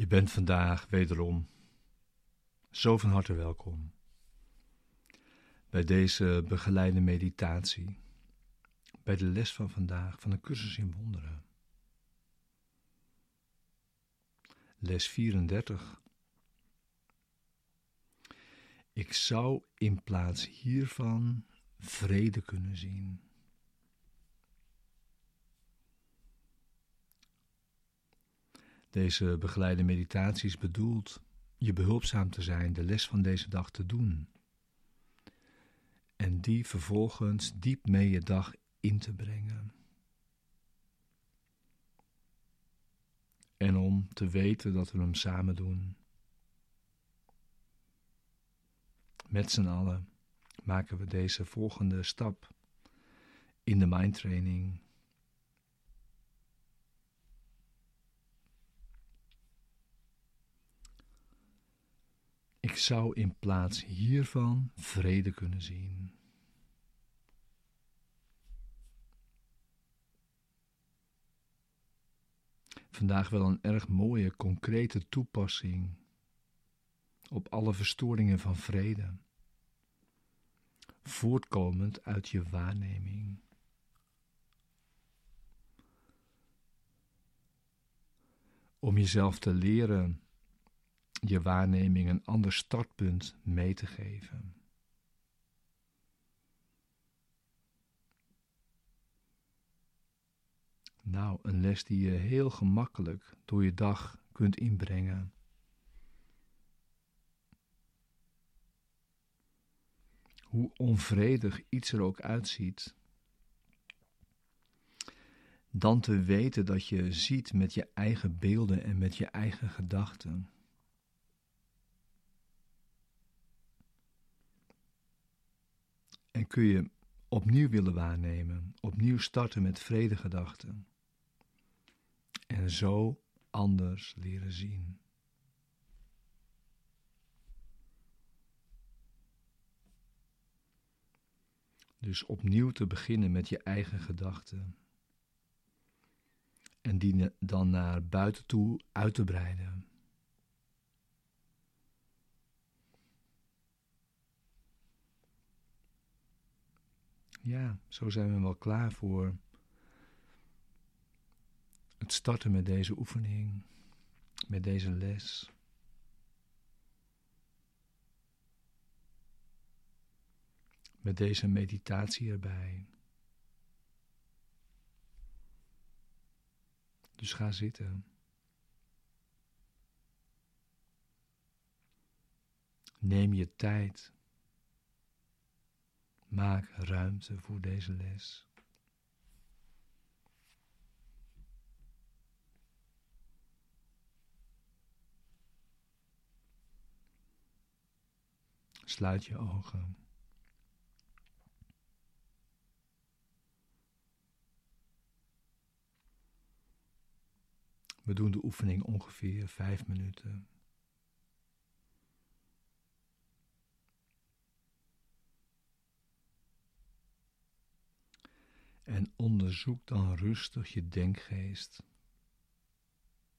Je bent vandaag wederom zo van harte welkom bij deze begeleide meditatie, bij de les van vandaag van de cursus in wonderen. Les 34. Ik zou in plaats hiervan vrede kunnen zien. Deze begeleide meditatie is bedoeld je behulpzaam te zijn, de les van deze dag te doen. En die vervolgens diep mee je dag in te brengen. En om te weten dat we hem samen doen. Met z'n allen maken we deze volgende stap in de mindtraining zou in plaats hiervan vrede kunnen zien. Vandaag wel een erg mooie, concrete toepassing op alle verstoringen van vrede, voortkomend uit je waarneming. Om jezelf te leren je waarneming een ander startpunt mee te geven. Nou, een les die je heel gemakkelijk door je dag kunt inbrengen. Hoe onvredig iets er ook uitziet, dan te weten dat je ziet met je eigen beelden en met je eigen gedachten. Kun je opnieuw willen waarnemen, opnieuw starten met vredegedachten. En zo anders leren zien. Dus opnieuw te beginnen met je eigen gedachten. En die dan naar buiten toe uit te breiden. Ja, zo zijn we wel klaar voor het starten met deze oefening, met deze les. Met deze meditatie erbij. Dus ga zitten. Neem je tijd. Maak ruimte voor deze les. Sluit je ogen. We doen de oefening ongeveer vijf minuten. En onderzoek dan rustig je denkgeest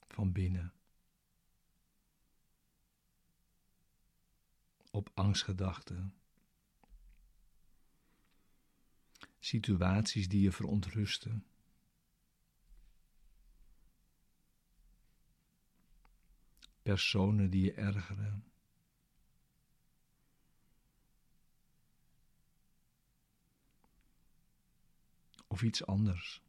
van binnen. Op angstgedachten. Situaties die je verontrusten. Personen die je ergeren. Of iets anders.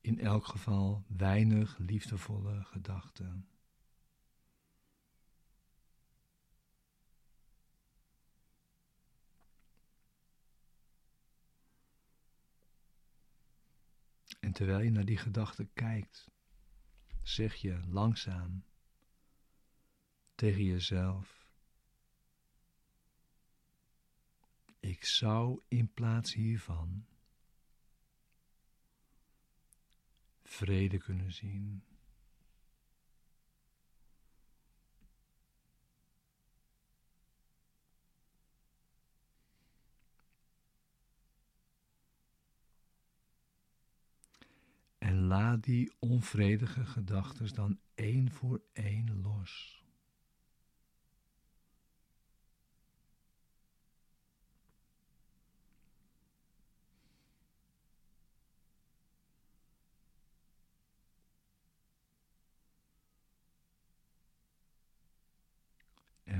In elk geval weinig liefdevolle gedachten. En terwijl je naar die gedachten kijkt, zeg je langzaam tegen jezelf: Ik zou in plaats hiervan vrede kunnen zien. En laat die onvredige gedachten dan één voor één los.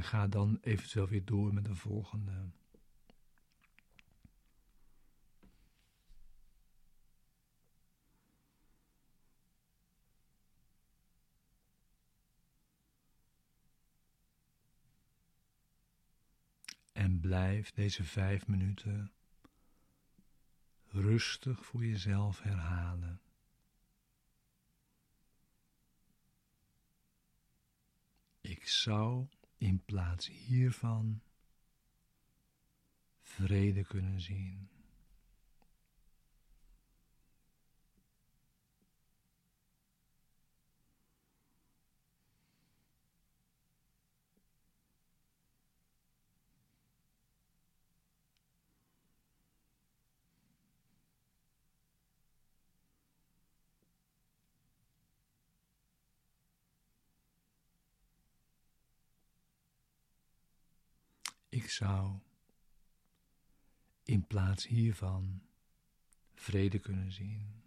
En ga dan eventueel weer door met de volgende. En blijf deze vijf minuten rustig voor jezelf herhalen. Ik zou in plaats hiervan vrede kunnen zien. Ik zou in plaats hiervan vrede kunnen zien.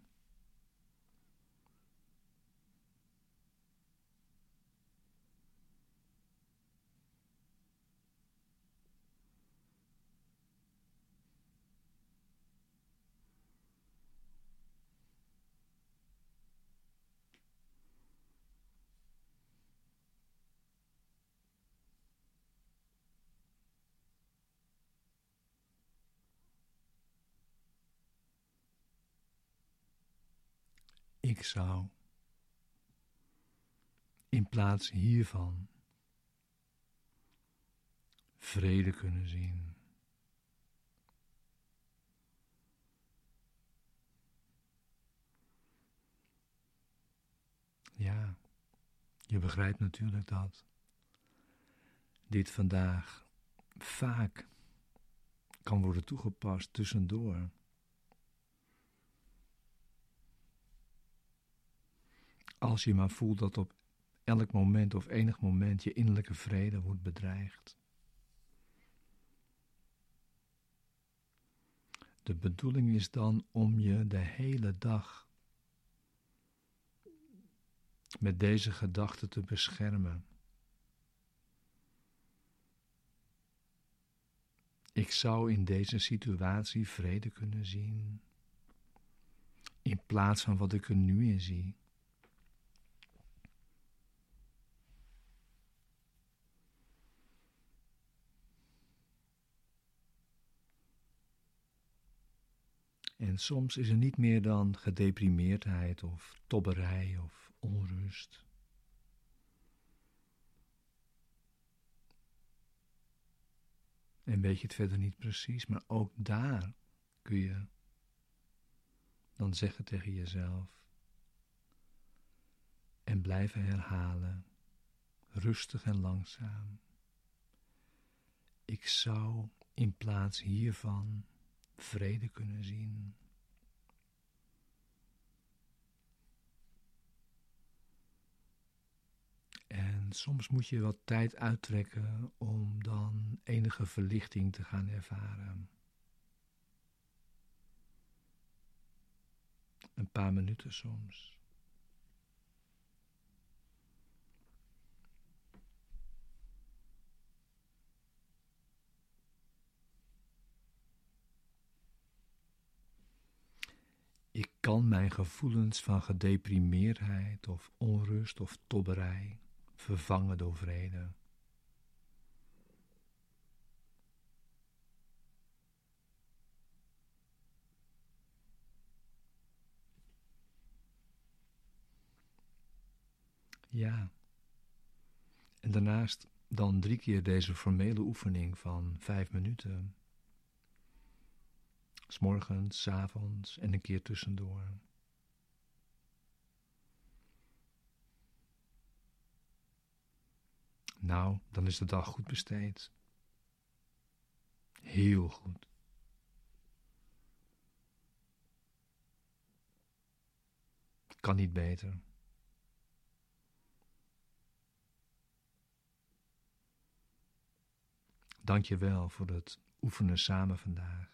Ik zou in plaats hiervan vrede kunnen zien. Ja, je begrijpt natuurlijk dat dit vandaag vaak kan worden toegepast tussendoor. Als je maar voelt dat op elk moment of enig moment je innerlijke vrede wordt bedreigd. De bedoeling is dan om je de hele dag met deze gedachten te beschermen. Ik zou in deze situatie vrede kunnen zien, in plaats van wat ik er nu in zie. En soms is er niet meer dan gedeprimeerdheid of tobberij of onrust. En weet je het verder niet precies, maar ook daar kun je dan zeggen tegen jezelf en blijven herhalen, rustig en langzaam. Ik zou in plaats hiervan vrede kunnen zien. En soms moet je wat tijd uittrekken om dan enige verlichting te gaan ervaren. Een paar minuten soms. Ik kan mijn gevoelens van gedeprimeerdheid of onrust of tobberij vervangen door vrede. Ja. En daarnaast dan drie keer deze formele oefening van vijf minuten. S'morgens, s avonds en een keer tussendoor. Nou, dan is de dag goed besteed. Heel goed. Kan niet beter. Dank je wel voor het oefenen samen vandaag.